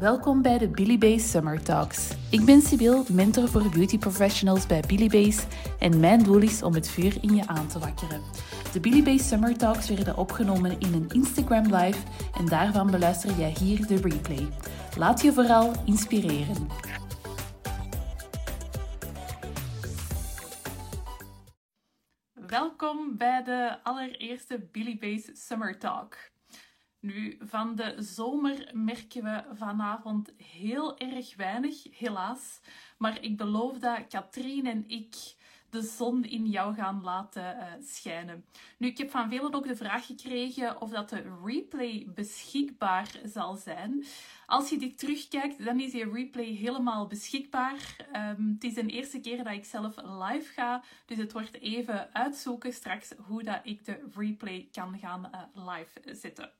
Welkom bij de Billy Base Summer Talks. Ik ben Sibyl, mentor voor beauty professionals bij Billy Base en mijn doel is om het vuur in je aan te wakkeren. De Billy Base Summer Talks werden opgenomen in een Instagram live en daarvan beluister jij hier de replay. Laat je vooral inspireren. Welkom bij de allereerste Billy Base Summer Talk. Nu, van de zomer merken we vanavond heel erg weinig, helaas. Maar ik beloof dat Katrien en ik de zon in jou gaan laten uh, schijnen. Nu, ik heb van velen ook de vraag gekregen of dat de replay beschikbaar zal zijn. Als je dit terugkijkt, dan is die replay helemaal beschikbaar. Um, het is de eerste keer dat ik zelf live ga, dus het wordt even uitzoeken straks hoe dat ik de replay kan gaan uh, live zetten.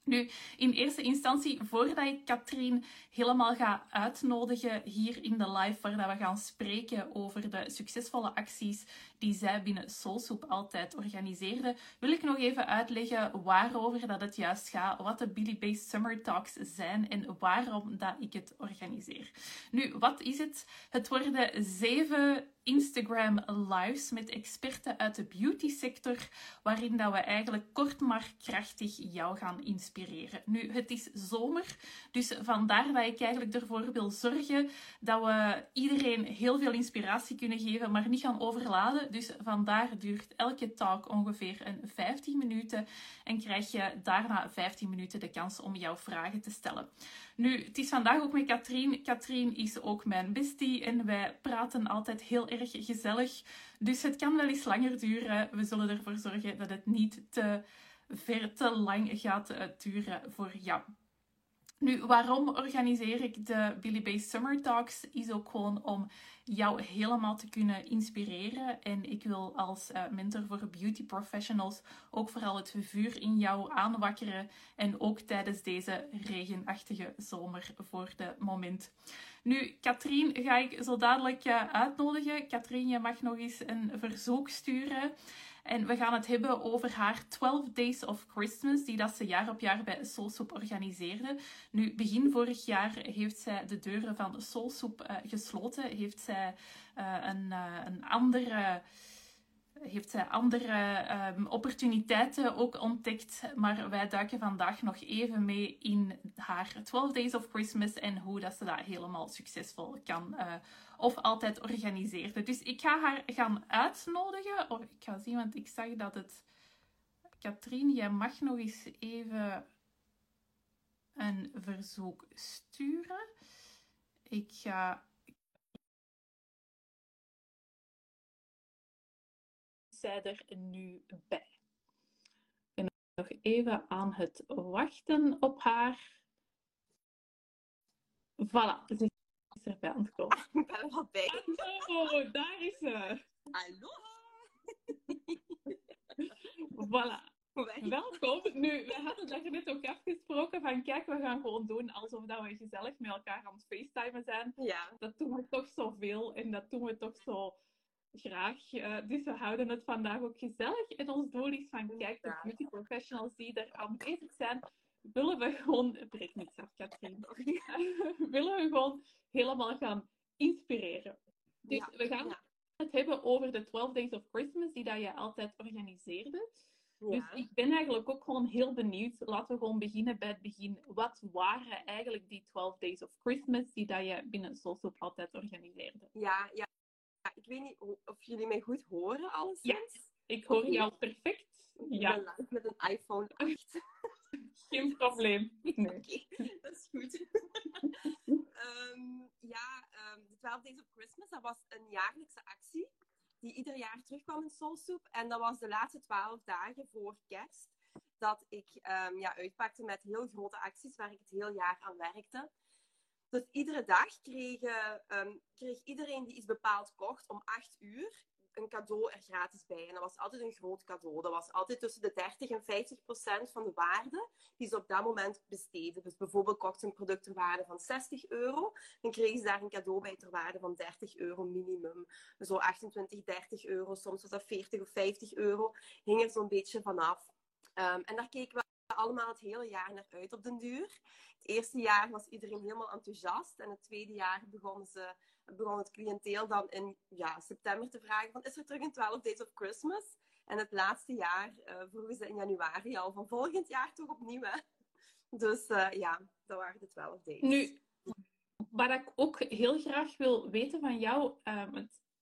Nu, in eerste instantie, voordat ik Katrien helemaal ga uitnodigen hier in de live, waar we gaan spreken over de succesvolle acties die zij binnen Soulsoep altijd organiseerde, wil ik nog even uitleggen waarover dat het juist gaat, wat de Billy Base Summer Talks zijn en waarom dat ik het organiseer. Nu, wat is het? Het worden zeven Instagram lives met experten uit de beauty sector, waarin dat we eigenlijk kort maar krachtig jou gaan inspireren. Nu, het is zomer, dus vandaar dat ik eigenlijk ervoor wil zorgen dat we iedereen heel veel inspiratie kunnen geven, maar niet gaan overladen. Dus vandaar duurt elke talk ongeveer een 15 minuten en krijg je daarna 15 minuten de kans om jouw vragen te stellen. Nu, het is vandaag ook met Katrien. Katrien is ook mijn bestie en wij praten altijd heel erg gezellig. Dus het kan wel eens langer duren. We zullen ervoor zorgen dat het niet te ver te lang gaat eh, duren voor jou. Nu, waarom organiseer ik de Billy Base Summer Talks? Is ook gewoon om jou helemaal te kunnen inspireren. En ik wil als uh, mentor voor beauty professionals ook vooral het vuur in jou aanwakkeren. En ook tijdens deze regenachtige zomer voor de moment. Nu, Katrien ga ik zo dadelijk uh, uitnodigen. Katrien, je mag nog eens een verzoek sturen. En we gaan het hebben over haar 12 Days of Christmas, die dat ze jaar op jaar bij Soulsoep organiseerde. Nu, begin vorig jaar heeft zij de deuren van Soulsoep uh, gesloten. Heeft zij uh, een, uh, een andere heeft andere um, opportuniteiten ook ontdekt. Maar wij duiken vandaag nog even mee in haar 12 Days of Christmas en hoe dat ze dat helemaal succesvol kan uh, of altijd organiseerde. Dus ik ga haar gaan uitnodigen. Of ik ga zien, want ik zag dat het... Katrien, jij mag nog eens even een verzoek sturen. Ik ga zij er nu bij. Ik ben nog even aan het wachten op haar. Voilà, ze is erbij aan het komen. Ik ben er al bij. Oh, daar is ze. Hallo. Voilà. Welkom. Nu, we hadden daar net ook afgesproken van kijk, we gaan gewoon doen alsof dat we gezellig met elkaar aan het facetimen zijn. Ja. Dat doen we toch zoveel en dat doen we toch zo graag. Uh, dus we houden het vandaag ook gezellig. En ons doel is van, kijk, de beauty professionals die er aanwezig zijn, willen we gewoon, breek niks af, Katrien, willen we gewoon helemaal gaan inspireren. Dus Ja, we gaan ja. het hebben over de 12 Days of Christmas, die dat je altijd organiseerde. Dus Ja. ik ben eigenlijk ook gewoon heel benieuwd. Laten we gewoon beginnen bij het begin. Wat waren eigenlijk die 12 Days of Christmas die dat je binnen Soulsoap altijd organiseerde? Ja, ja. ja, ik weet niet of jullie mij goed horen, alleszins. Ik hoor jou perfect. Ik Ja, ben live met een iPhone 8. geen probleem. Nee. Oké, dat is goed. Ehm, ja, ehm, de 12 Days of Christmas, dat was een jaarlijkse actie die ieder jaar terugkwam in Soulsoep. En dat was de laatste 12 dagen voor kerst dat ik ehm, ja, uitpakte met heel grote acties waar ik het heel jaar aan werkte. Dus iedere dag kreeg, kreeg iedereen die iets bepaald kocht om 8 uur een cadeau er gratis bij. En dat was altijd een groot cadeau. Dat was altijd tussen de 30 en 50 procent van de waarde die ze op dat moment besteden. Dus bijvoorbeeld kocht een product ter waarde van 60 euro, dan kregen ze daar een cadeau bij ter waarde van 30 euro minimum. Zo 28, 30 euro, soms was dat 40 of 50 euro, hing er zo'n beetje vanaf. Ehm, en daar keken we allemaal het hele jaar naar uit op den duur. Het eerste jaar was iedereen helemaal enthousiast. En het tweede jaar begon, ze, begon het cliënteel dan in ja, september te vragen van, is er terug een 12 Days of Christmas? En het laatste jaar uh, vroegen ze in januari al van volgend jaar toch opnieuw. Hè? Dus uh, ja, dat waren de 12 days. Nu, wat ik ook heel graag wil weten van jou, uh,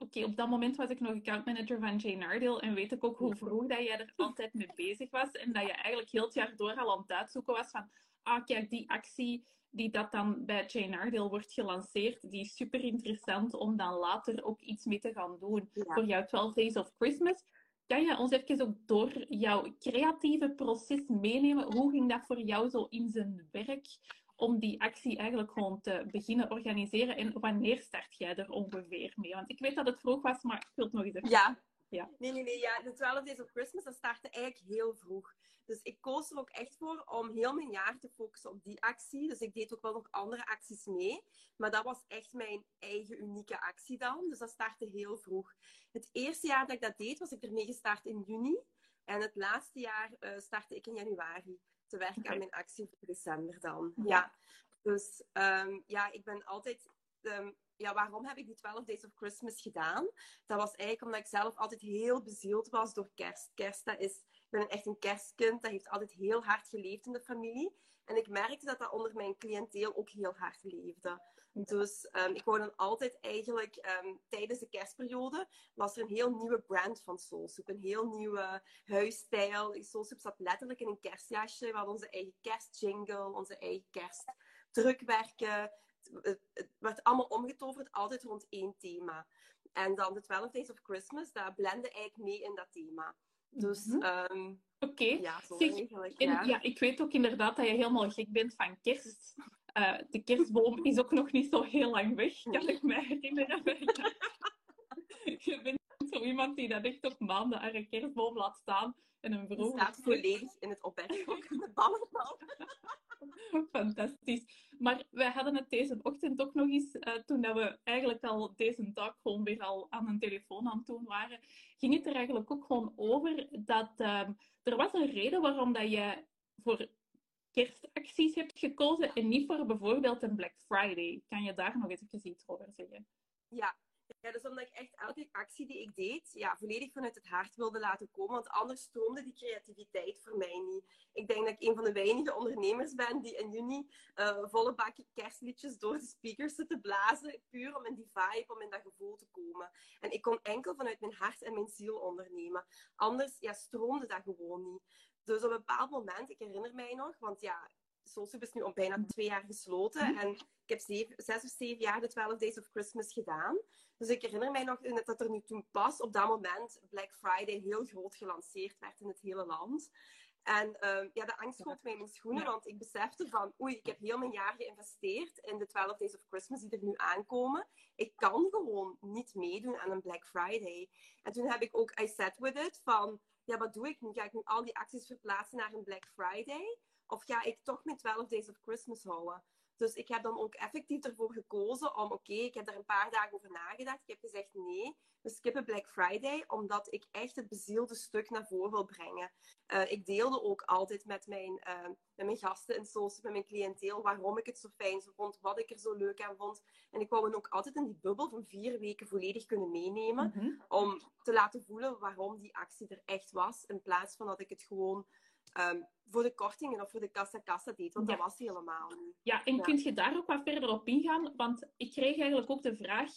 Oké, op dat moment was ik nog accountmanager van Jane Nardale en weet ik ook hoe vroeg dat jij er altijd mee bezig was en dat je eigenlijk heel het jaar door al aan het uitzoeken was van ah kijk, die actie die dat dan bij Jane Nardale wordt gelanceerd, die is super interessant om dan later ook iets mee te gaan doen voor jouw 12 Days of Christmas. Kan je ons even ook door jouw creatieve proces meenemen? Hoe ging dat voor jou zo in zijn werk? om die actie eigenlijk gewoon te beginnen organiseren. En wanneer start jij er ongeveer mee? Want ik weet dat het vroeg was, maar ik wil het nog eens even... Ja. Ja. Nee, nee, nee. Ja. De 12 Days of Christmas, dat startte eigenlijk heel vroeg. Dus ik koos er ook echt voor om heel mijn jaar te focussen op die actie. Dus ik deed ook wel nog andere acties mee. Maar dat was echt mijn eigen unieke actie dan. Dus dat startte heel vroeg. Het eerste jaar dat ik dat deed, was ik ermee gestart in juni. En het laatste jaar uh, startte ik in januari te werken aan mijn actie voor december dan. Ja. Dus um, ja, ik ben altijd. Um, ja, waarom heb ik die 12 Days of Christmas gedaan? Dat was eigenlijk omdat ik zelf altijd heel bezield was door kerst. Kerst, dat is, ik ben echt een kerstkind. Dat heeft altijd heel hard geleefd in de familie. En ik merkte dat dat onder mijn cliënteel ook heel hard leefde. Dus um, ik wou dan altijd eigenlijk um, tijdens de kerstperiode was er een heel nieuwe brand van Soulsoup. Een heel nieuwe huisstijl. Soulsoup zat letterlijk in een kerstjasje. We hadden onze eigen kerstjingle, onze eigen kerstdrukwerken. Het, het werd allemaal omgetoverd, altijd rond één thema. En dan de 12 Days of Christmas, daar blende eigenlijk mee in dat thema. Dus mm -hmm. Oké. Ja, ja. ja, ik weet ook inderdaad dat je helemaal gek bent van kerst. Uh, de kerstboom is ook nog niet zo heel lang weg, kan ik me herinneren. je bent zo iemand die dat echt op maanden aan een kerstboom laat staan. En een vroeg... staat volledig in het opberghok, de ballenbal. Fantastisch. Maar wij hadden het deze ochtend ook nog eens, uh, toen dat we eigenlijk al deze dag gewoon weer al aan een telefoon aan het doen waren, ging het er eigenlijk ook gewoon over dat uh, er was een reden waarom dat je voor kerstacties hebt gekozen en niet voor bijvoorbeeld een Black Friday. Kan je daar nog eens iets over zeggen? Ja, ja, dus omdat ik echt elke actie die ik deed, ja, volledig vanuit het hart wilde laten komen. Want anders stroomde die creativiteit voor mij niet. Ik denk dat ik een van de weinige ondernemers ben die in juni uh, volle bakje kerstliedjes door de speakers te blazen. Puur om in die vibe, om in dat gevoel te komen. En ik kon enkel vanuit mijn hart en mijn ziel ondernemen. Anders ja, stroomde dat gewoon niet. Dus op een bepaald moment, ik herinner mij nog, want ja, Soulsoup is nu al bijna twee jaar gesloten. En ik heb zes of zeven jaar de 12 Days of Christmas gedaan. Dus ik herinner mij nog dat er nu toen pas op dat moment Black Friday heel groot gelanceerd werd in het hele land. En uh, ja, de angst schoot mij in mijn schoenen, want ik besefte van, oei, ik heb heel mijn jaar geïnvesteerd in de 12 Days of Christmas die er nu aankomen. Ik kan gewoon niet meedoen aan een Black Friday. En toen heb ik ook I sat with it van, ja, wat doe ik nu? Ga ik nu al die acties verplaatsen naar een Black Friday? Of ga ik toch mijn 12 Days of Christmas houden? Dus ik heb dan ook effectief ervoor gekozen om, oké, ik heb er een paar dagen over nagedacht. Ik heb gezegd nee, we skippen Black Friday, omdat ik echt het bezielde stuk naar voren wil brengen. Uh, ik deelde ook altijd met mijn, uh, met mijn gasten in Soulsoup, met mijn cliënteel, waarom ik het zo fijn vond, wat ik er zo leuk aan vond. En ik wou hen ook altijd in die bubbel van vier weken volledig kunnen meenemen, mm -hmm. om te laten voelen waarom die actie er echt was, in plaats van dat ik het gewoon um, voor de kortingen of voor de kassa-kassa deed. Want ja. dat was helemaal niet. Ja, en ja. kun je daar ook wat verder op ingaan? Want ik kreeg eigenlijk ook de vraag...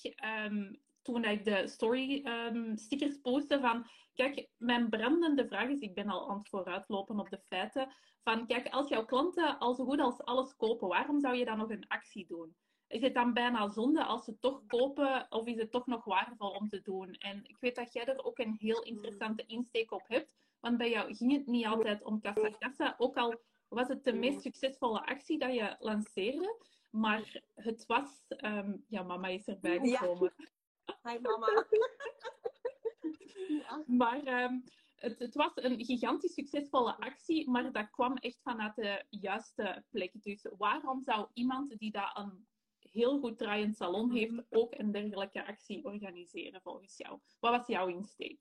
Um, toen ik de story um, stickers postte van... Kijk, mijn brandende vraag is... Ik ben al aan het vooruitlopen op de feiten. Van, kijk, als jouw klanten al zo goed als alles kopen... Waarom zou je dan nog een actie doen? Is het dan bijna zonde als ze toch kopen? Of is het toch nog waardevol om te doen? En ik weet dat jij er ook een heel interessante insteek op hebt. Want bij jou ging het niet altijd om kassa kassa. Ook al was het de meest succesvolle actie dat je lanceerde. Maar het was... Um, ja, mama is erbij gekomen. Ja. Hi mama. Maar um, het, het, was een gigantisch succesvolle actie, maar dat kwam echt vanuit de juiste plek. Dus waarom zou iemand die dat een heel goed draaiend salon heeft, ook een dergelijke actie organiseren volgens jou? Wat was jouw insteek?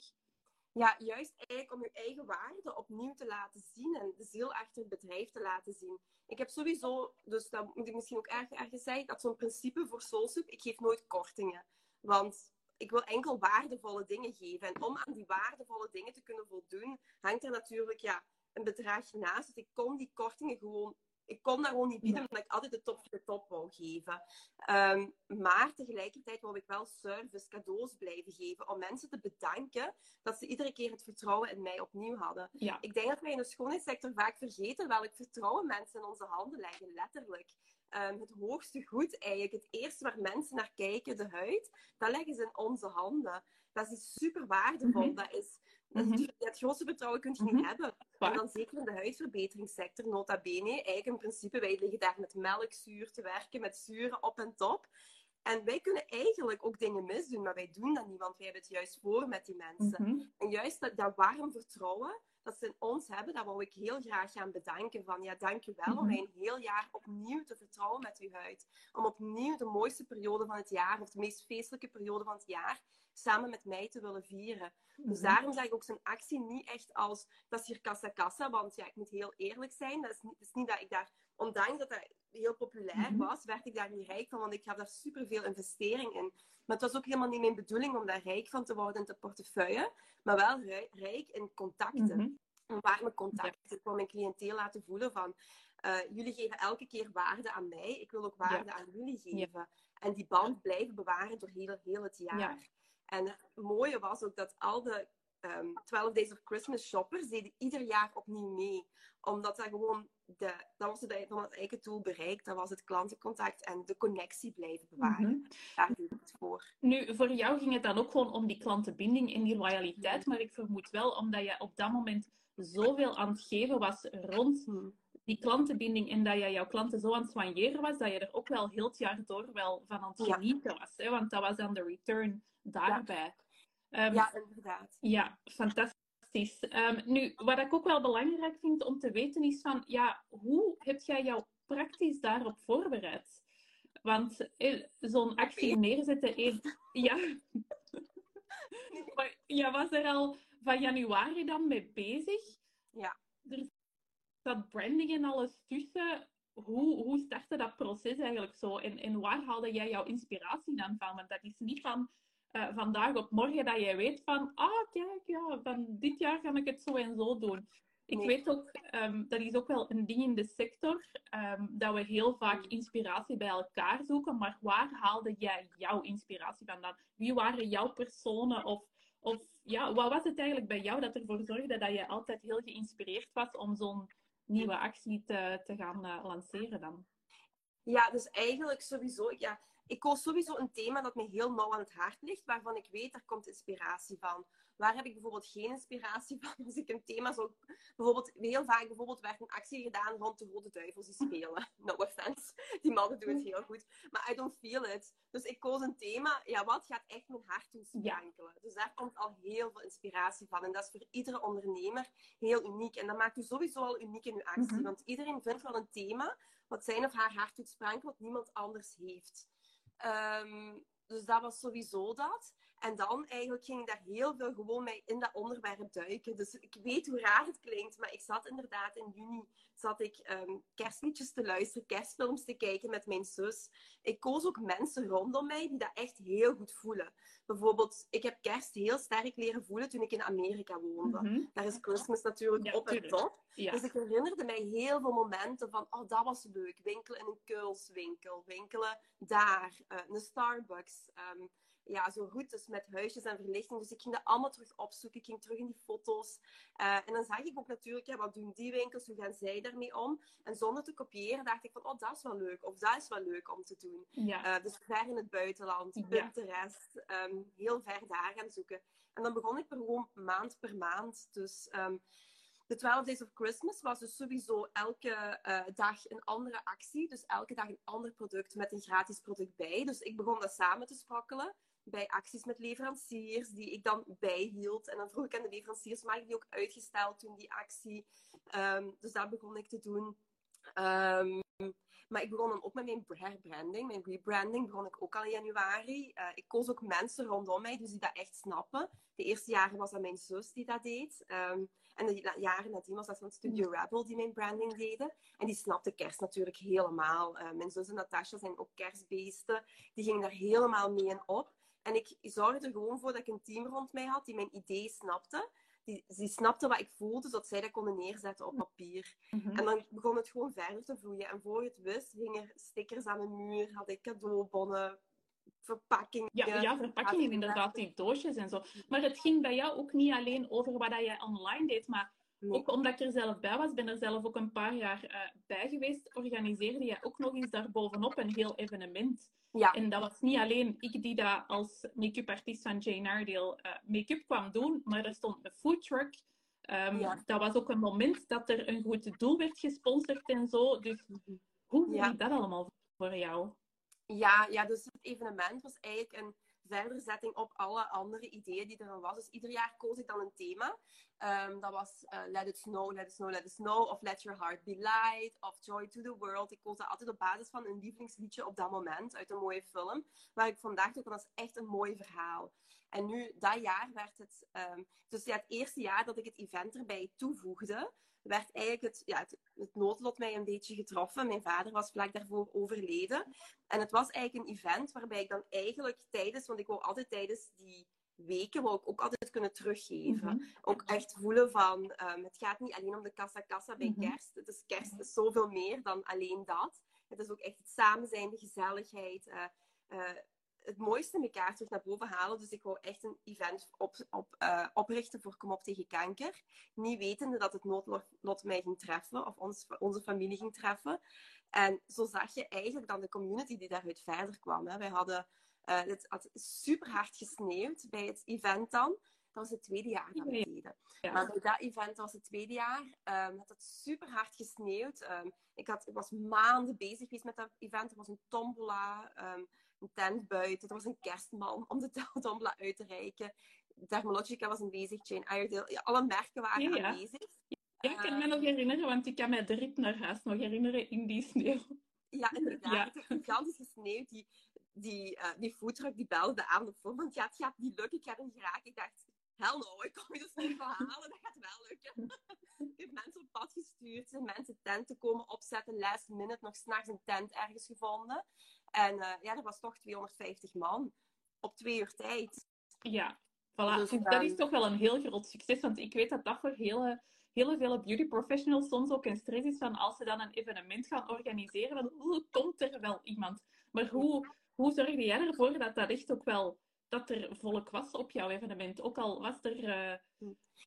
Ja, juist eigenlijk om je eigen waarde opnieuw te laten zien en de ziel achter het bedrijf te laten zien. Ik heb sowieso, dus dat moet ik misschien ook erg, ergens zeggen, dat zo'n principe voor Soulsoup, ik geef nooit kortingen. Want ik wil enkel waardevolle dingen geven. En om aan die waardevolle dingen te kunnen voldoen, hangt er natuurlijk ja, een bedrag naast. Dus ik kon die kortingen gewoon ik kon dat gewoon niet bieden, omdat ik altijd de top de top wou geven. Ehm, maar tegelijkertijd wou ik wel service, cadeaus blijven geven, om mensen te bedanken dat ze iedere keer het vertrouwen in mij opnieuw hadden. Ik denk dat wij in de schoonheidssector vaak vergeten welk vertrouwen mensen in onze handen leggen, letterlijk. Ehm, het hoogste goed eigenlijk, het eerste waar mensen naar kijken, de huid, dat leggen ze in onze handen. Dat is super waardevol. Mhm. Dat is Mm Het grootste vertrouwen kun je niet mhm. hebben. En dan zeker in de huisverbeteringssector, nota bene. Eigenlijk in principe, wij liggen daar met melkzuur te werken, met zuren op en top. En wij kunnen eigenlijk ook dingen misdoen, maar wij doen dat niet, want wij hebben het juist voor met die mensen. Mhm. En juist dat, dat warm vertrouwen dat ze in ons hebben, dat wou ik heel graag gaan bedanken. Van ja, dank u wel om mij een heel jaar opnieuw te vertrouwen met uw huid. Om opnieuw de mooiste periode van het jaar, of de meest feestelijke periode van het jaar, samen met mij te willen vieren. Dus mhm. daarom zeg ik ook zijn actie niet echt als, dat is hier kassa kassa, want ja, ik moet heel eerlijk zijn. Dat is niet, is niet dat ik daar, ondanks dat dat heel populair mhm. was, werd ik daar niet rijk van, want ik gaf daar superveel investering in. Maar het was ook helemaal niet mijn bedoeling om daar rijk van te worden in de portefeuille, maar wel rijk in contacten. Mm -hmm. Warme contacten. Ik wil mijn cliënteel laten voelen van, uh, jullie geven elke keer waarde aan mij, ik wil ook waarde aan jullie geven. En die band blijven bewaren door heel, heel het jaar. En het mooie was ook dat al de um, ehm, 12 Days of Christmas shoppers deden ieder jaar opnieuw mee. Omdat dat gewoon, de, dat was het, eigen doel bereikt. Dat was het klantencontact en de connectie blijven bewaren. Mm Daar doe ik het voor. Nu, voor jou ging het dan ook gewoon om die klantenbinding en die loyaliteit. Mhm. Maar ik vermoed wel, omdat je op dat moment zoveel aan het geven was rond mhm. die klantenbinding en dat je jouw klanten zo aan het soigneren was, dat je er ook wel heel het jaar door wel van aan het genieten was. Hè? Want dat was dan de return daarbij. Ja, um, ja inderdaad. Ja, fantastisch. Um, nu, wat ik ook wel belangrijk vind om te weten is van, ja, hoe heb jij jou praktisch daarop voorbereid? Want eh, zo'n actie neerzetten, heeft, ja. maar ja, was er al van januari dan mee bezig? Ja. Er zat branding en alles tussen. Hoe, hoe startte dat proces eigenlijk zo? En, en waar haalde jij jouw inspiratie dan van? Want dat is niet van uh, vandaag op morgen dat jij weet van, ah kijk, ja, van dit jaar ga ik het zo en zo doen. Ik weet ook, um, dat is ook wel een ding in de sector, um, dat we heel vaak inspiratie bij elkaar zoeken, maar waar haalde jij jouw inspiratie vandaan? Wie waren jouw personen? Of, of ja, wat was het eigenlijk bij jou dat ervoor zorgde dat je altijd heel geïnspireerd was om zo'n nieuwe actie te, te gaan uh, lanceren dan? Ja, dus eigenlijk sowieso, ja, ik koos sowieso een thema dat me heel nauw aan het hart ligt, waarvan ik weet, daar komt inspiratie van. Waar heb ik bijvoorbeeld geen inspiratie van? Als ik een thema zo... Bijvoorbeeld, heel vaak bijvoorbeeld werd een actie gedaan rond de Rode Duivels die spelen. No offense. Die mannen doen het heel goed. Maar I don't feel it. Dus ik koos een thema, ja, wat gaat echt mijn hart doen sprankelen? Dus daar komt al heel veel inspiratie van. En dat is voor iedere ondernemer heel uniek. En dat maakt u sowieso al uniek in uw actie. Mhm. Want iedereen vindt wel een thema wat zijn of haar hart doet sprankelen, wat niemand anders heeft. Um, dus dat was sowieso dat. En dan eigenlijk ging ik daar heel veel gewoon mee in dat onderwerp duiken. Dus ik weet hoe raar het klinkt, maar ik zat inderdaad in juni zat ik um, kerstliedjes te luisteren, kerstfilms te kijken met mijn zus. Ik koos ook mensen rondom mij die dat echt heel goed voelen. Bijvoorbeeld, ik heb kerst heel sterk leren voelen toen ik in Amerika woonde. Mhm. Daar is Christmas natuurlijk op en top. Dus ik herinnerde mij heel veel momenten van, oh, dat was leuk. Winkelen in een Keulswinkel, winkelen daar, uh, een Starbucks. Um, ja, zo routes met huisjes en verlichting. Dus ik ging dat allemaal terug opzoeken. Ik ging terug in die foto's. Uh, en dan zag ik ook natuurlijk, ja, wat doen die winkels? Hoe gaan zij daarmee om? En zonder te kopiëren dacht ik van, oh, dat is wel leuk. Of dat is wel leuk om te doen. Ja. Uh, dus ver in het buitenland, ja. Pinterest, um, heel ver daar gaan zoeken. En dan begon ik er gewoon maand per maand. Dus... Um, de 12 Days of Christmas was dus sowieso elke uh, dag een andere actie. Dus elke dag een ander product met een gratis product bij. Dus ik begon dat samen te sprokkelen bij acties met leveranciers, die ik dan bijhield. En dan vroeg ik aan de leveranciers, mag ik die ook uitgesteld toen die actie? Um, dus dat begon ik te doen. Ehm, maar ik begon dan ook met mijn branding. Mijn rebranding begon ik ook al in januari. Uh, ik koos ook mensen rondom mij, dus die dat echt snappen. De eerste jaren was dat mijn zus die dat deed. Um, en de jaren nadien was dat van Studio. Rebel die mijn branding deden. En die snapte kerst natuurlijk helemaal. Uh, mijn zus en Natasha zijn ook kerstbeesten. Die gingen daar helemaal mee in op. En ik zorgde er gewoon voor dat ik een team rond mij had die mijn idee snapte die, die snapte wat ik voelde, zodat zij dat konden neerzetten op papier. Mhm. En dan begon het gewoon verder te vloeien. En voor je het wist, hingen er stickers aan de muur, had ik cadeaubonnen, verpakkingen. Ja, ja verpakkingen inderdaad, die doosjes en zo. Maar het ging bij jou ook niet alleen over wat jij online deed, maar ook omdat ik er zelf bij was, ben er zelf ook een paar jaar uh, bij geweest, organiseerde jij ook nog eens daarbovenop een heel evenement. Ja. En dat was niet alleen ik die dat als make-up artiest van Jane Iredale uh, make-up kwam doen, maar er stond een foodtruck. Um, ja. Dat was ook een moment dat er een goed doel werd gesponsord en zo. Dus hoe ging dat allemaal voor jou? Ja, ja, dus het evenement was eigenlijk een verderzetting op alle andere ideeën die er al was. Dus ieder jaar koos ik dan een thema. Um, dat was uh, Let It Snow, Let It Snow, Let It Snow. Of Let Your Heart Be Light. Of Joy to the World. Ik koos dat altijd op basis van een lievelingsliedje op dat moment. Uit een mooie film. Waar ik vandaag dacht, dat is echt een mooi verhaal. En nu, dat jaar werd het... Um, dus het eerste jaar dat ik het event erbij toevoegde werd eigenlijk het, ja, het, het, noodlot mij een beetje getroffen. Mijn vader was vlak daarvoor overleden. En het was eigenlijk een event waarbij ik dan eigenlijk tijdens, want ik wou altijd tijdens die weken wou ik ook altijd kunnen teruggeven. Mhm. Ook echt voelen van, um, het gaat niet alleen om de kassa kassa bij mhm. kerst. Het is kerst is zoveel meer dan alleen dat. Het is ook echt het samen zijn, de gezelligheid. Uh, uh, het mooiste in elkaar terug naar boven halen. Dus ik wou echt een event op, op, uh, oprichten voor Kom op tegen kanker. Niet wetende dat het noodlot mij ging treffen of ons, onze familie ging treffen. En zo zag je eigenlijk dan de community die daaruit verder kwam. Hè. Wij hadden, uh, het had super hard gesneeuwd bij het event dan. Dat was het tweede jaar dat we deden. Maar bij dat event was het tweede jaar. Um, had het super hard gesneeuwd. Um, ik, had, ik was maanden bezig geweest met dat event. Er was een tombola. Um, een tent buiten. Er was een kerstman om de tombola uit te reiken. Dermalogica was aanwezig, Jane Iredale. Ja, alle merken waren ja, aanwezig. Ja, ik kan me nog herinneren, want ik kan mij de naar huis nog herinneren in die sneeuw. Ja, inderdaad. Ja. Het heeft gigantisch gesneeuwd. Die, die, uh, die foodtruck die belde aan de. Want ja, het gaat niet lukken. Ik ga er geraken. Ik dacht, hell no, ik kom je dus niet verhalen. Dat gaat wel lukken. ik heb mensen op pad gestuurd. Zijn mensen tenten komen opzetten. Last minute nog s'nachts een tent ergens gevonden. En uh, ja, er was toch 250 man op twee uur tijd. Ja, voilà. Dus, dat is toch wel een heel groot succes. Want ik weet dat dat voor hele, hele vele beauty professionals soms ook een stress is van als ze dan een evenement gaan organiseren. Van, hoe komt er wel iemand? Maar hoe, hoe zorgde jij ervoor dat dat echt ook wel dat er volk was op jouw evenement? Ook al was er uh,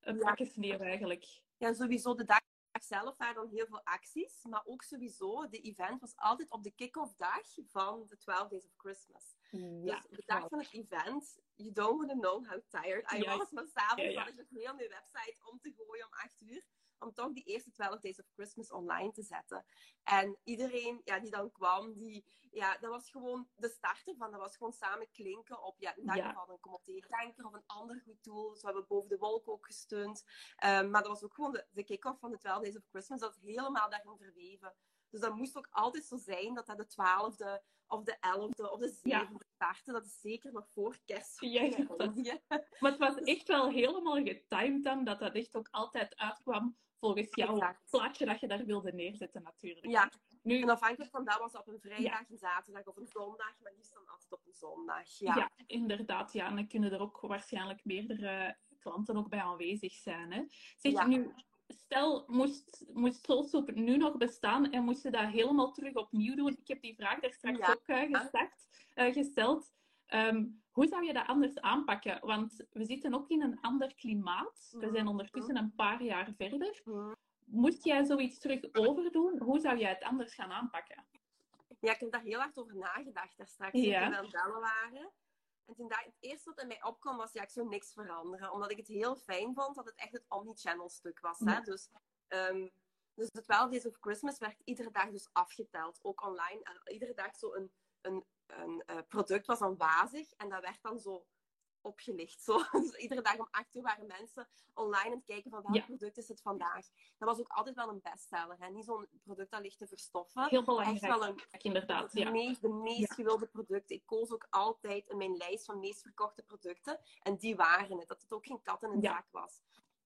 een pakje sneeuw eigenlijk. Ja, sowieso de dag zelf waren dan heel veel acties, maar ook sowieso, de event was altijd op de kick-off dag van de 12 Days of Christmas. Mm, dus de dag van het event, you don't want to know how tired I was, maar s'avonds ja, had ik nog heel mijn website om te gooien om 8 uur om toch die eerste 12 Days of Christmas online te zetten. En iedereen ja, die dan kwam, die, ja, dat was gewoon de starter van. Dat was gewoon samen klinken op, ja, in ja. geval een kanker of een ander goed doel. Zo hebben we boven de wolk ook gesteund. Um, maar dat was ook gewoon de, de kick-off van de 12 Days of Christmas. Dat is helemaal daarin verweven. Dus dat moest ook altijd zo zijn dat dat de twaalfde of de elfde of de zevende startte. Dat is zeker nog voor kerst. Ja, dat... Maar het was echt wel helemaal getimed dan, dat dat echt ook altijd uitkwam volgens jouw exact. plaatje dat je daar wilde neerzetten natuurlijk. Ja, nu... en afhankelijk van dat was op een vrijdag, een zaterdag of een zondag, maar liefst dan altijd op een zondag. Ja, ja inderdaad. Ja, en dan kunnen er ook waarschijnlijk meerdere klanten ook bij aanwezig zijn. Hè. Zeg je nu, stel, moest, moest Soulsoap nu nog bestaan en moest je dat helemaal terug opnieuw doen? Ik heb die vraag daar straks ook uh, gestart, uh, gesteld. Um, hoe zou je dat anders aanpakken? Want we zitten ook in een ander klimaat. We zijn ondertussen een paar jaar verder. Moest jij zoiets terug overdoen? Hoe zou jij het anders gaan aanpakken? Ja, ik heb daar heel hard over nagedacht daar straks. Ja. Toen we aan het bellen waren. En toen dat, het eerste wat in mij opkwam was, ja, ik zou niks veranderen. Omdat ik het heel fijn vond dat het echt het omni-channel stuk was. Hè? Dus, um, dus de 12 Days of Christmas werd iedere dag dus afgeteld. Ook online. En iedere dag zo een, een een uh, product was dan wazig en dat werd dan zo opgelicht. Zo. Dus iedere dag om acht uur waren mensen online aan het kijken van welk Ja. product is het vandaag. Dat was ook altijd wel een bestseller. Hè? Niet zo'n product dat ligt te verstoffen. Heel Echt belangrijk, wel een, inderdaad. de, Ja. meest, de meest Ja. gewilde producten. Ik koos ook altijd in mijn lijst van meest verkochte producten. En die waren het. Dat het ook geen kat in een zak was.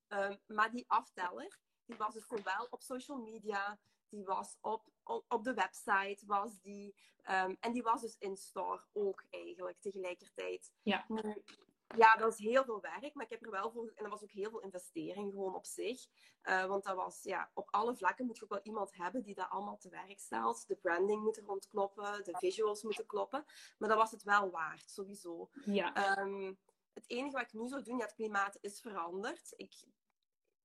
Ehm, maar die afteller, die was dus zowel op social media, die was op, op, de website, was die, ehm, en die was dus in store ook eigenlijk tegelijkertijd. Ja. Nu, ja, dat is heel veel werk, maar ik heb er wel voor, en dat was ook heel veel investering gewoon op zich. Eh, want dat was, ja, op alle vlakken moet je ook wel iemand hebben die dat allemaal te werk stelt. De branding moet er rond kloppen, de visuals moeten kloppen. Maar dat was het wel waard, sowieso. Ja. Ehm, het enige wat ik nu zou doen, ja, het klimaat is veranderd. Ik,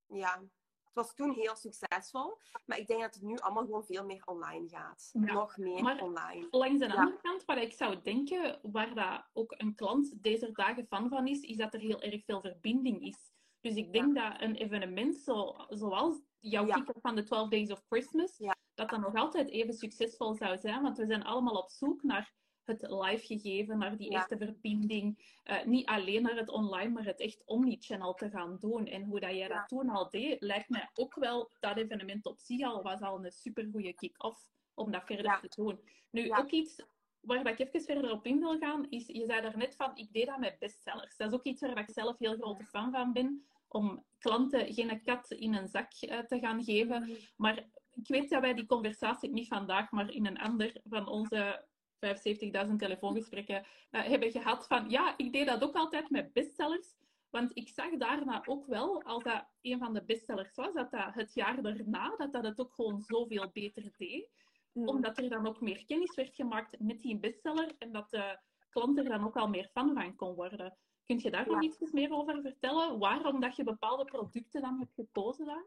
ja, het was toen heel succesvol, maar ik denk dat het nu allemaal gewoon veel meer online gaat. Ja. Nog meer Maar- online. Langs de Ja. andere kant, wat ik zou denken, waar dat ook een klant deze dagen fan van is, is dat er heel erg veel verbinding is. Dus ik denk dat een evenement zo, zoals jouw Ja. van de 12 Days of Christmas, dat dat nog altijd even succesvol zou zijn. Want we zijn allemaal op zoek naar het live gegeven, naar die Ja. echte verbinding. Eh, niet alleen naar het online, maar het echt omnichannel te gaan doen. En hoe dat jij Ja. dat toen al deed, lijkt mij ook wel, dat evenement op zich al was al een supergoeie kick-off om dat verder Ja. te doen. Nu, ook iets waar ik even verder op in wil gaan, is, je zei daarnet van, ik deed dat met bestsellers. Dat is ook iets waar ik zelf heel grote fan van ben, om klanten geen kat in een zak eh, te gaan geven. Maar ik weet dat wij die conversatie niet vandaag, maar in een ander van onze 75.000 telefoongesprekken eh, hebben gehad van, ja, ik deed dat ook altijd met bestsellers. Want ik zag daarna ook wel, als dat een van de bestsellers was, dat dat het jaar daarna, dat dat het ook gewoon zoveel beter deed Mm. omdat er dan ook meer kennis werd gemaakt met die bestseller en dat de klant er dan ook al meer fan van kon worden. Kun je daar nog Ja. iets meer over vertellen? Waarom dat je bepaalde producten dan hebt gekozen daar?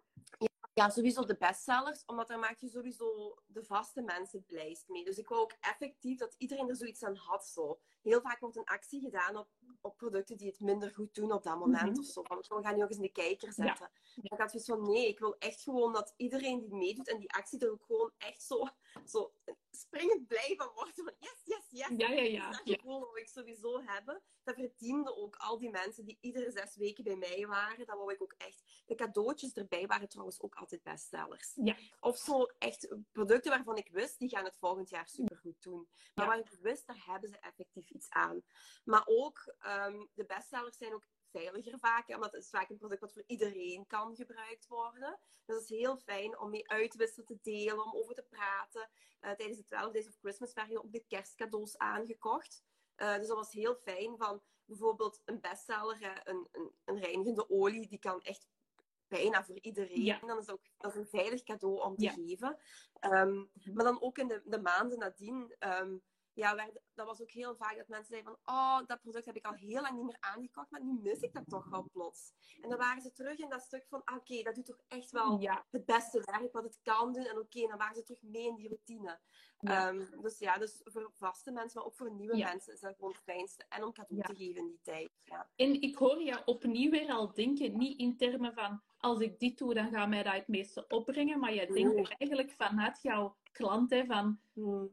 Ja, sowieso de bestsellers, omdat daar maak je sowieso de vaste mensen het blijst mee. Dus ik wou ook effectief dat iedereen er zoiets aan had. Zo. Heel vaak wordt een actie gedaan op, op producten die het minder goed doen op dat moment Mhm. of zo. Van, we gaan die nog eens in de kijker zetten. Ja. Ik had zoiets van, nee, ik wil echt gewoon dat iedereen die meedoet en die actie er ook gewoon echt zo, zo springend blij van wordt. Van yes, yes, yes. Ja, ja, ja. Dat ja. gevoel wil ik sowieso hebben. Dat verdienden ook al die mensen die iedere zes weken bij mij waren. Dat wou ik ook echt. De cadeautjes erbij waren trouwens ook altijd bestsellers. Ja. Of zo echt producten waarvan ik wist, die gaan het volgend jaar supergoed doen. Maar Ja. waar ik wist, daar hebben ze effectief iets aan. Maar ook, ehm, de bestsellers zijn ook veiliger vaak, omdat het is vaak een product wat voor iedereen kan gebruikt worden. Dus het is heel fijn om mee uit te wisselen, te delen, om over te praten. Eh, tijdens de 12 Days of Christmas werden ook de kerstcadeaus aangekocht. Eh, dus dat was heel fijn van bijvoorbeeld een bestseller, hè, een, een, een reinigende olie, die kan echt bijna voor iedereen. Ja. Dan is dat, ook, dat is een veilig cadeau om te Ja. geven. Ehm, Mhm. maar dan ook in de, de maanden nadien, ehm, ja, werd, dat was ook heel vaak dat mensen zeiden van, oh, dat product heb ik al heel lang niet meer aangekocht, maar nu mis ik dat toch wel plots. En dan waren ze terug in dat stuk van, ah, oké, dat doet toch echt wel Ja, het beste werk wat het kan doen. En oké, dan waren ze terug mee in die routine. Ja. Ehm, dus ja, dus voor vaste mensen, maar ook voor nieuwe Ja. mensen is dat gewoon het fijnste. En om cadeau te geven in die tijd. Ja. En ik hoor je opnieuw weer al denken, niet in termen van als ik dit doe, dan gaat mij dat het meeste opbrengen. Maar je denkt eigenlijk vanuit jouw klant, hè, van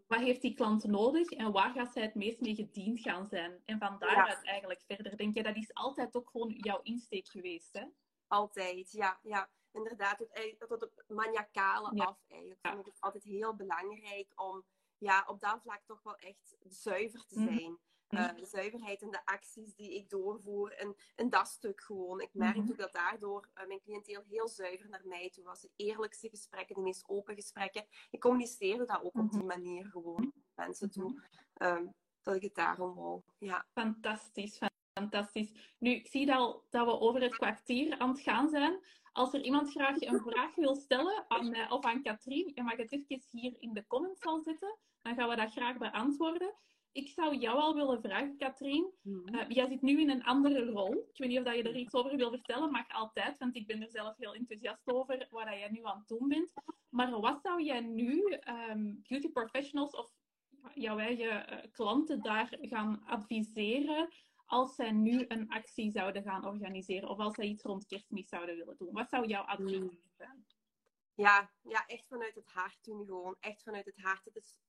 wat heeft die klant nodig en waar gaat zij het meest mee gediend gaan zijn? En van daaruit eigenlijk verder. Denk je, dat is altijd ook gewoon jouw insteek geweest, hè? Altijd, ja. ja. Inderdaad, tot, eigenlijk- tot het maniacale Ja. af eigenlijk. Ja. Vond ik het altijd heel belangrijk om ja, op dat vlak toch wel echt zuiver te Mhm. zijn. Eh, de zuiverheid in de acties die ik doorvoer en, en dat stuk gewoon. Ik merk Mhm. ook dat daardoor eh, mijn cliënteel heel zuiver naar mij toe was. De eerlijkste gesprekken, de meest open gesprekken. Ik communiceerde dat ook op die Mhm. manier gewoon naar mensen toe. Ehm, dat ik het daarom wou. Ja. Fantastisch, fantastisch. Nu, ik zie dat, al- dat we over het kwartier aan het gaan zijn. Als er iemand graag een vraag wil stellen aan mij of aan Katrien, je mag het even hier in de comments al zetten. Dan gaan we dat graag beantwoorden. Ik zou jou al willen vragen, Katrien. Eh, jij zit nu in een andere rol. Ik weet niet of dat je er iets over wil vertellen. Mag altijd, want ik ben er zelf heel enthousiast over wat dat jij nu aan het doen bent. Maar wat zou jij nu ehm, beauty professionals of jouw eigen eh, klanten daar gaan adviseren als zij nu een actie zouden gaan organiseren of als zij iets rond kerstmis zouden willen doen? Wat zou jouw advies zijn? Ja, ja, echt vanuit het hart doen gewoon. Echt vanuit het hart. Het is,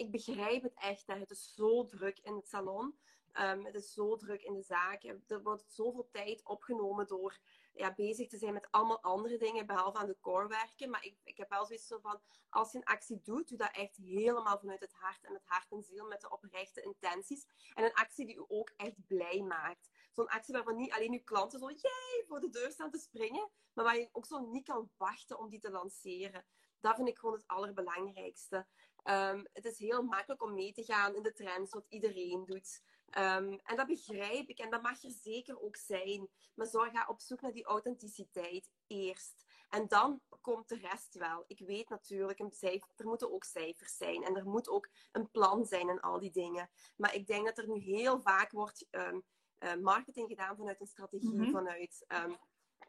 ik begrijp het echt. Het is zo druk in het salon. Ehm, het is zo druk in de zaak. Er wordt zoveel tijd opgenomen door ja, bezig te zijn met allemaal andere dingen, behalve aan de core werken. Maar ik, ik heb wel zoiets van, als je een actie doet, doe dat echt helemaal vanuit het hart en met hart en ziel, met de oprechte intenties. En een actie die u ook echt blij maakt. Zo'n actie waarvan niet alleen uw klanten zo, jee, voor de deur staan te springen, maar waar je ook zo niet kan wachten om die te lanceren. Dat vind ik gewoon het allerbelangrijkste. Um, het is heel makkelijk om mee te gaan in de trends, wat iedereen doet. Um, en dat begrijp ik en dat mag er zeker ook zijn. Maar zorg ga op zoek naar die authenticiteit eerst. En dan komt de rest wel. Ik weet natuurlijk, een cijfer, er moeten ook cijfers zijn. En er moet ook een plan zijn en al die dingen. Maar ik denk dat er nu heel vaak wordt um, uh, marketing gedaan vanuit een strategie, mm -hmm. vanuit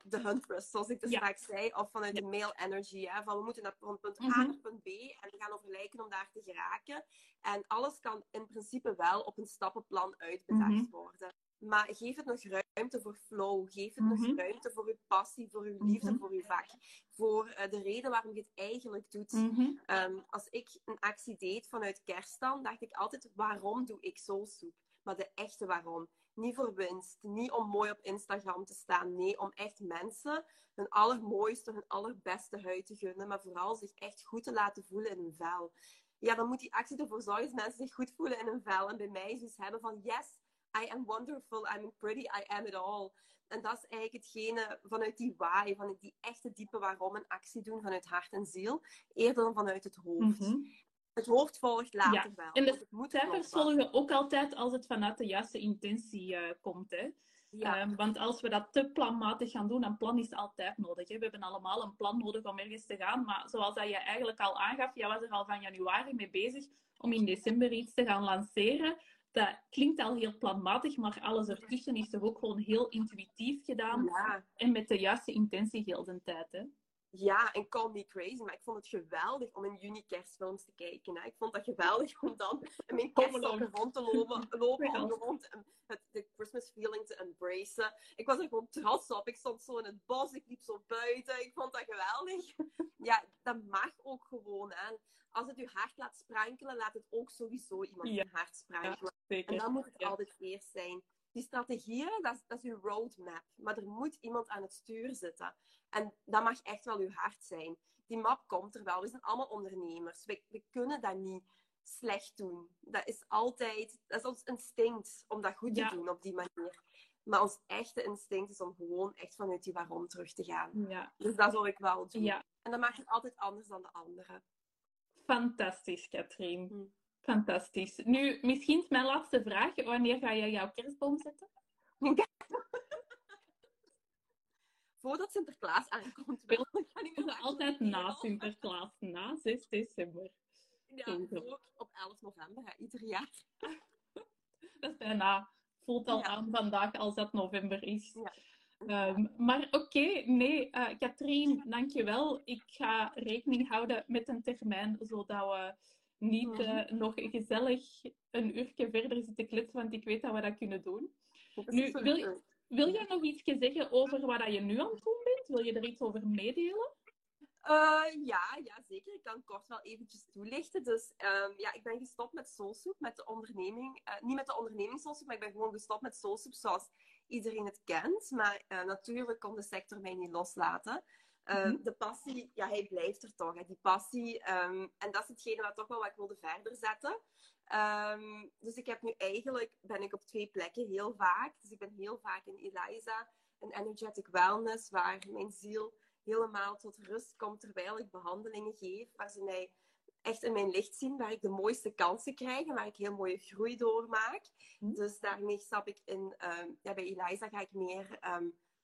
de Huntress, zoals ik dus ja. vaak zei, of vanuit ja. de male energy. Hè, van we moeten naar, van punt A Mhm. naar punt B en we gaan overlijken om daar te geraken. En alles kan in principe wel op een stappenplan uitbedacht Mhm. worden. Maar geef het nog ruimte voor flow. Geef het nog Mhm. ruimte voor uw passie, voor uw liefde, voor uw vak. Voor eh, de reden waarom je het eigenlijk doet. Ehm, als ik een actie deed vanuit kerst dan, dacht ik altijd, waarom doe ik soulsoep? Maar de echte waarom. Niet voor winst, niet om mooi op Instagram te staan. Nee, om echt mensen hun allermooiste, hun allerbeste huid te gunnen. Maar vooral zich echt goed te laten voelen in hun vel. Ja, dan moet die actie ervoor zorgen dat mensen zich goed voelen in hun vel. En bij mij dus hebben van, yes, I am wonderful, I'm pretty, I am it all. En dat is eigenlijk hetgene vanuit die why, vanuit die echte diepe waarom een actie doen vanuit hart en ziel, eerder dan vanuit het hoofd. Mhm. Het hoofd volgt later Ja, wel. en de kloppen. volgen ook altijd als het vanuit de juiste intentie eh, komt. Hè? Ja. Ehm, want als we dat te planmatig gaan doen, een plan is altijd nodig. Hè? We hebben allemaal een plan nodig om ergens te gaan. Maar zoals dat je eigenlijk al aangaf, jij was er al van januari mee bezig om in december iets te gaan lanceren. Dat klinkt al heel planmatig, maar alles ertussen is toch ook gewoon heel intuïtief gedaan. Ja. En met de juiste intentie heel de tijd. Hè? Ja, en call me crazy, maar ik vond het geweldig om in juni kerstfilms te kijken. Hè. Ik vond dat geweldig om dan in mijn Alone. rond te lopen, lopen Ja. om te- het, de Christmas feeling te embracen. Ik was er gewoon trots op. Ik stond zo in het bos, ik liep zo buiten. Ik vond dat geweldig. Ja, dat mag ook gewoon. Hè. Als het je hart laat sprankelen, laat het ook sowieso iemand Ja. hart sprankelen. En dan moet het altijd eerst zijn. Die strategieën, dat is, dat is uw roadmap. Maar er moet iemand aan het stuur zitten. En dat mag echt wel uw hart zijn. Die map komt er wel. We zijn allemaal ondernemers. We, we kunnen dat niet slecht doen. Dat is altijd... Dat is ons instinct om dat goed te Ja. doen op die manier. Maar ons echte instinct is om gewoon echt vanuit die waarom terug te gaan. Ja. Dus dat zal ik wel doen. ja, En dan maakt het altijd anders dan de anderen. fantastisch, Katrien. Hm. Fantastisch. Nu, misschien mijn laatste vraag. Wanneer ga jij jouw kerstboom zetten? Voordat Sinterklaas aankomt, wel. Ik er Altijd na Sinterklaas, na 6 december. Ja, voor op 11 november, hè, ieder jaar. Dat is bijna, voelt al Ja. aan vandaag als dat november is. Ja. Ehm, maar oké, nee, eh Katrien, dankjewel. Ik ga rekening houden met een termijn, zodat we niet Mhm. eh, nog gezellig een uurtje verder zitten kletsen, want ik weet dat we dat kunnen doen. Nu, wil. Wil jij nog iets zeggen over wat je nu aan het doen bent? Wil je er iets over meedelen? Eh, ja, ja, zeker. Ik kan kort wel eventjes toelichten. Dus ehm, ja, ik ben gestopt met Soulsoup, met de onderneming. eh, niet met de onderneming Soulsoup, maar ik ben gewoon gestopt met Soulsoup zoals iedereen het kent. Maar natuurlijk kon de sector mij niet loslaten. Eh, Mhm. De passie, ja, hij blijft er toch. Hè, die passie. ehm, en dat is hetgene wat toch wel wat ik wilde verder zetten. Ehm, dus ik heb nu eigenlijk, ben ik op twee plekken heel vaak. Dus ik ben heel vaak in Eliza, een energetic wellness, waar mijn ziel helemaal tot rust komt terwijl ik behandelingen geef, waar ze mij echt in mijn licht zien, waar ik de mooiste kansen krijg en waar ik heel mooie groei doormaak. Hm. Dus daarmee stap ik in, ehm, ja, bij Eliza ga ik meer,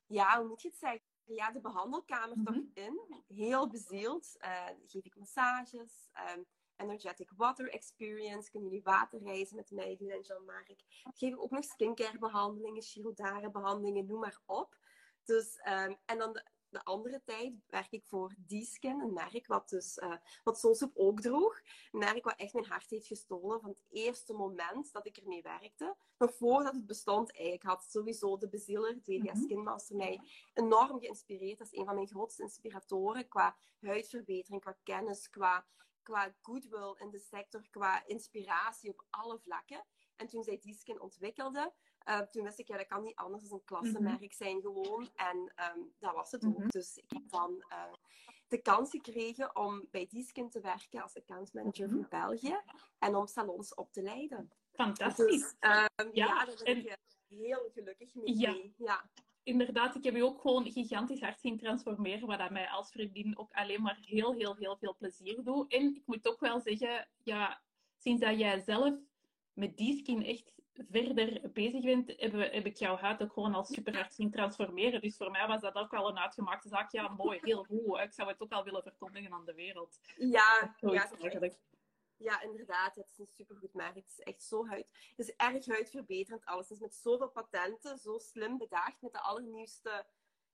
ja, hoe moet je het zeggen? Ja, de behandelkamer toch Mhm. in. Heel bezield. Eh, geef ik massages, ehm, energetic water experience. Kunnen jullie waterreizen met mij doen en Jean-Marc. Geef ik ook nog skincare behandelingen, behandelingen, noem maar op. Dus, ehm, en dan de, de andere tijd werk ik voor D-Skin, een merk wat dus, eh wat Soulsoup ook droeg. Een merk wat echt mijn hart heeft gestolen van het eerste moment dat ik ermee werkte. Nog voordat het bestond eigenlijk, had sowieso de bezieler, Delia. Skin Master, mij enorm geïnspireerd. Dat is een van mijn grootste inspiratoren qua huidverbetering, qua kennis, qua qua goodwill in de sector, qua inspiratie op alle vlakken. En toen zij Dieskin ontwikkelde, uh, toen wist ik, ja, dat kan niet anders dan een klassenmerk mhm. zijn gewoon. En um, dat was het ook. Mhm. Dus ik heb dan uh, de kans gekregen om bij Dieskin te werken als accountmanager voor België. En om salons op te leiden. Fantastisch. Dus, um, ja, ja, daar ben ik heel gelukkig mee. Ja. ja inderdaad, ik heb je ook gewoon gigantisch hard zien transformeren, wat dat mij als vriendin ook alleen maar heel, heel, heel veel plezier doet. En ik moet ook wel zeggen, ja, sinds dat jij zelf met die skin echt verder bezig bent, heb, heb ik jouw huid ook gewoon al super hard zien transformeren. Dus voor mij was dat ook al een uitgemaakte zaak. Ja, mooi, heel goed. Ik zou het ook al willen verkondigen aan de wereld. Ja, ja. Ja, inderdaad. Het is een supergoed merk. Het is echt zo huid... Het is erg huidverbeterend alles. Het is met zoveel patenten, zo slim bedaagd, met de allernieuwste,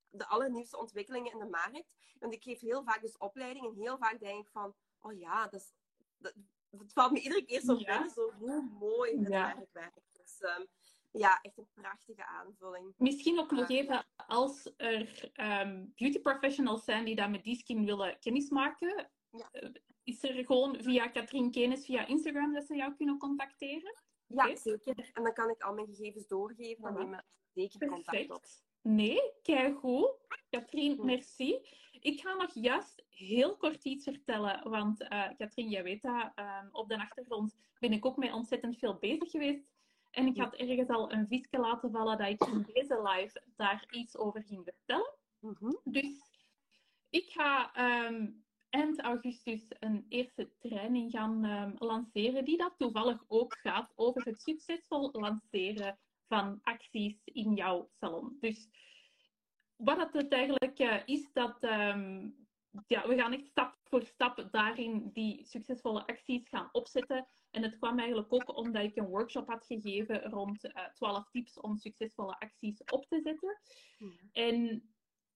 de allernieuwste ontwikkelingen in de markt. Want ik geef heel vaak dus opleiding en heel vaak denk ik van, oh ja, dat, is, dat het valt me iedere keer zo binnen, zo hoe mooi het ja. werkt. Dus um, ja, echt een prachtige aanvulling. Misschien ook nog even, als er um, beauty professionals zijn die daar met die skin willen kennismaken, ja. Eh, is er gewoon via Katrien Kenes via Instagram dat ze jou kunnen contacteren? Ja, zeker. En dan kan ik al mijn gegevens doorgeven. Dan nemen we zeker contact op. Nee, kijk goed. Katrien, merci. Ik ga nog juist heel kort iets vertellen, want uh, Katrien, jij weet dat, ehm, op de achtergrond ben ik ook mee ontzettend veel bezig geweest. En ik had ergens al een visje laten vallen dat ik in deze live daar iets over ging vertellen. Mhm. Dus ik ga ehm, eind augustus een eerste training gaan um, lanceren, die dat toevallig ook gaat over het succesvol lanceren van acties in jouw salon. Dus wat het eigenlijk uh, is, dat um, ja, we gaan echt stap voor stap daarin die succesvolle acties gaan opzetten. En het kwam eigenlijk ook omdat ik een workshop had gegeven rond uh, eh, 12 tips om succesvolle acties op te zetten. En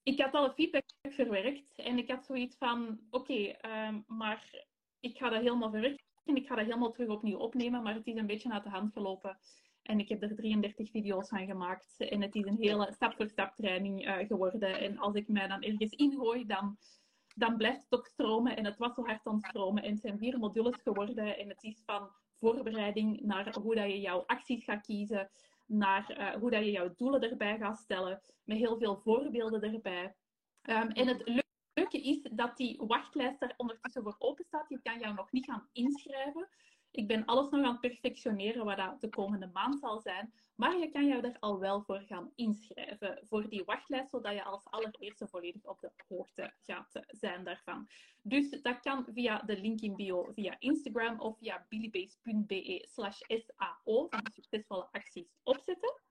ik had alle feedback verwerkt en ik had zoiets van: oké, ehm, maar ik ga dat helemaal verwerken en ik ga dat helemaal terug opnieuw opnemen, maar het is een beetje uit de hand gelopen. En ik heb er 33 video's van gemaakt. En het is een hele stap-voor-stap training uh, geworden. En als ik mij dan ergens ingooi, dan, dan blijft het ook stromen. En het was zo hard aan het stromen. En het zijn vier modules geworden. En het is van voorbereiding naar hoe dat je jouw acties gaat kiezen naar uh, hoe dat je jouw doelen erbij gaat stellen, met heel veel voorbeelden erbij. Um, en het leuke is dat die wachtlijst er ondertussen voor open staat. Je kan jou nog niet gaan inschrijven. Ik ben alles nog aan het perfectioneren wat dat de komende maand zal zijn. Maar je kan jou er al wel voor gaan inschrijven. Voor die wachtlijst, zodat je als allereerste volledig op de hoogte gaat zijn daarvan. Dus dat kan via de link in bio, via Instagram of via billybase.be slash sao van succesvolle acties opzetten.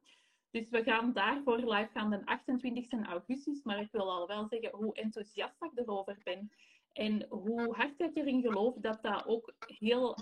Dus we gaan daarvoor live gaan de 28 augustus. Maar ik wil al wel zeggen hoe enthousiast ik erover ben. En hoe hard ik erin geloof dat dat ook heel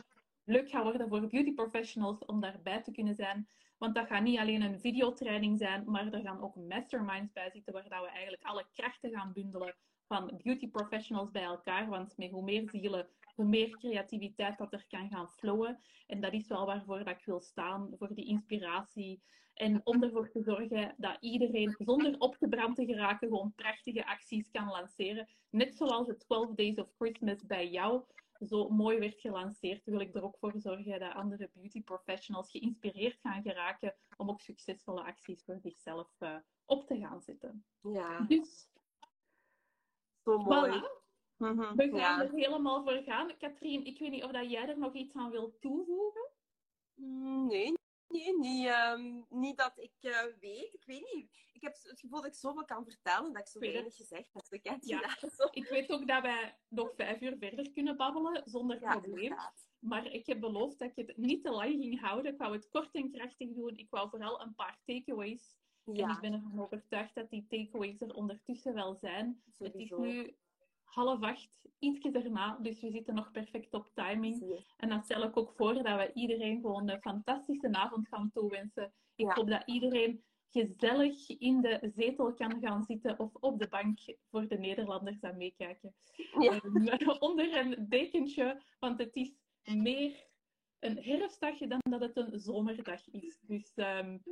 leuk gaat worden voor beauty professionals om daarbij te kunnen zijn. Want dat gaat niet alleen een videotraining zijn, maar er gaan ook masterminds bij zitten waar dat we eigenlijk alle krachten gaan bundelen van beauty professionals bij elkaar. Want met hoe meer zielen, hoe meer creativiteit dat er kan gaan flowen. En dat is wel waarvoor dat ik wil staan, voor die inspiratie. En om ervoor te zorgen dat iedereen zonder opgebrand te geraken gewoon prachtige acties kan lanceren. Net zoals de 12 Days of Christmas bij jou zo mooi werd gelanceerd, wil ik er ook voor zorgen dat andere beauty professionals geïnspireerd gaan geraken om ook succesvolle acties voor zichzelf uh, op te gaan zetten. Ja. Dus, zo mooi. Mhm, We gaan er helemaal voor gaan. Katrien, ik weet niet of dat jij er nog iets aan wilt toevoegen? Mm, nee, nee niet, um, niet dat ik uh, weet. Ik weet niet heb het gevoel dat ik zoveel kan vertellen dat ik zo weinig gezegd heb. ja. Ik weet ook dat wij nog vijf uur verder kunnen babbelen zonder probleem. Maar ik heb beloofd dat ik het niet te lang ging houden. Ik wou het kort en krachtig doen. Ik wou vooral een paar takeaways. En ik ben ervan overtuigd dat die takeaways er ondertussen wel zijn. Het is nu half acht, ietsje erna. Dus we zitten nog perfect op timing. En dan stel ik ook voor dat we iedereen gewoon een fantastische avond gaan toewensen. Ik hoop dat iedereen gezellig in de zetel kan gaan zitten of op de bank voor de Nederlanders aan meekijken. Ja. Ehm, onder een dekentje, want het is meer een herfstdagje dan dat het een zomerdag is. Dus um,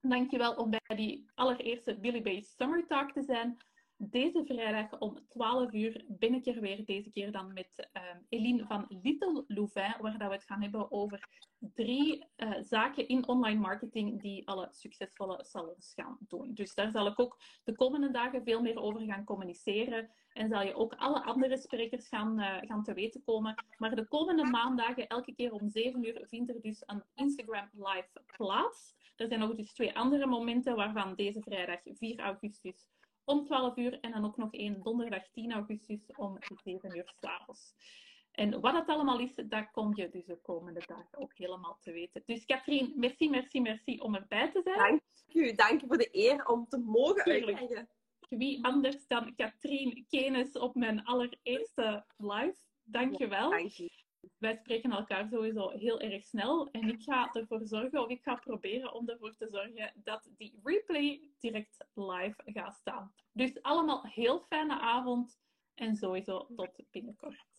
dankjewel om bij die allereerste Billy Bay Summer Talk te zijn. Deze vrijdag om 12 uur ben ik er weer. Deze keer dan met uh, Eline van Little Louvain, waar dat we het gaan hebben over drie uh, zaken in online marketing die alle succesvolle salons gaan doen. Dus daar zal ik ook de komende dagen veel meer over gaan communiceren. En zal je ook alle andere sprekers gaan, uh, gaan te weten komen. Maar de komende maandagen, elke keer om 7 uur, vindt er dus een Instagram live plaats. Er zijn nog dus twee andere momenten, waarvan deze vrijdag 4 augustus om 12 uur en dan ook nog één donderdag 10 augustus om 7 uur s'avonds. En wat het allemaal is, dat kom je dus de komende dagen ook helemaal te weten. Dus Katrien, merci, merci, merci om erbij te zijn. Dank u, dank u voor de eer om te mogen uitleggen. Wie anders dan Katrien Kenes op mijn allereerste live. Dank je wel. Dank je. Wij spreken elkaar sowieso heel erg snel. En ik ga ervoor zorgen, of ik ga proberen om ervoor te zorgen dat die replay direct live gaat staan. Dus allemaal heel fijne avond en sowieso tot binnenkort.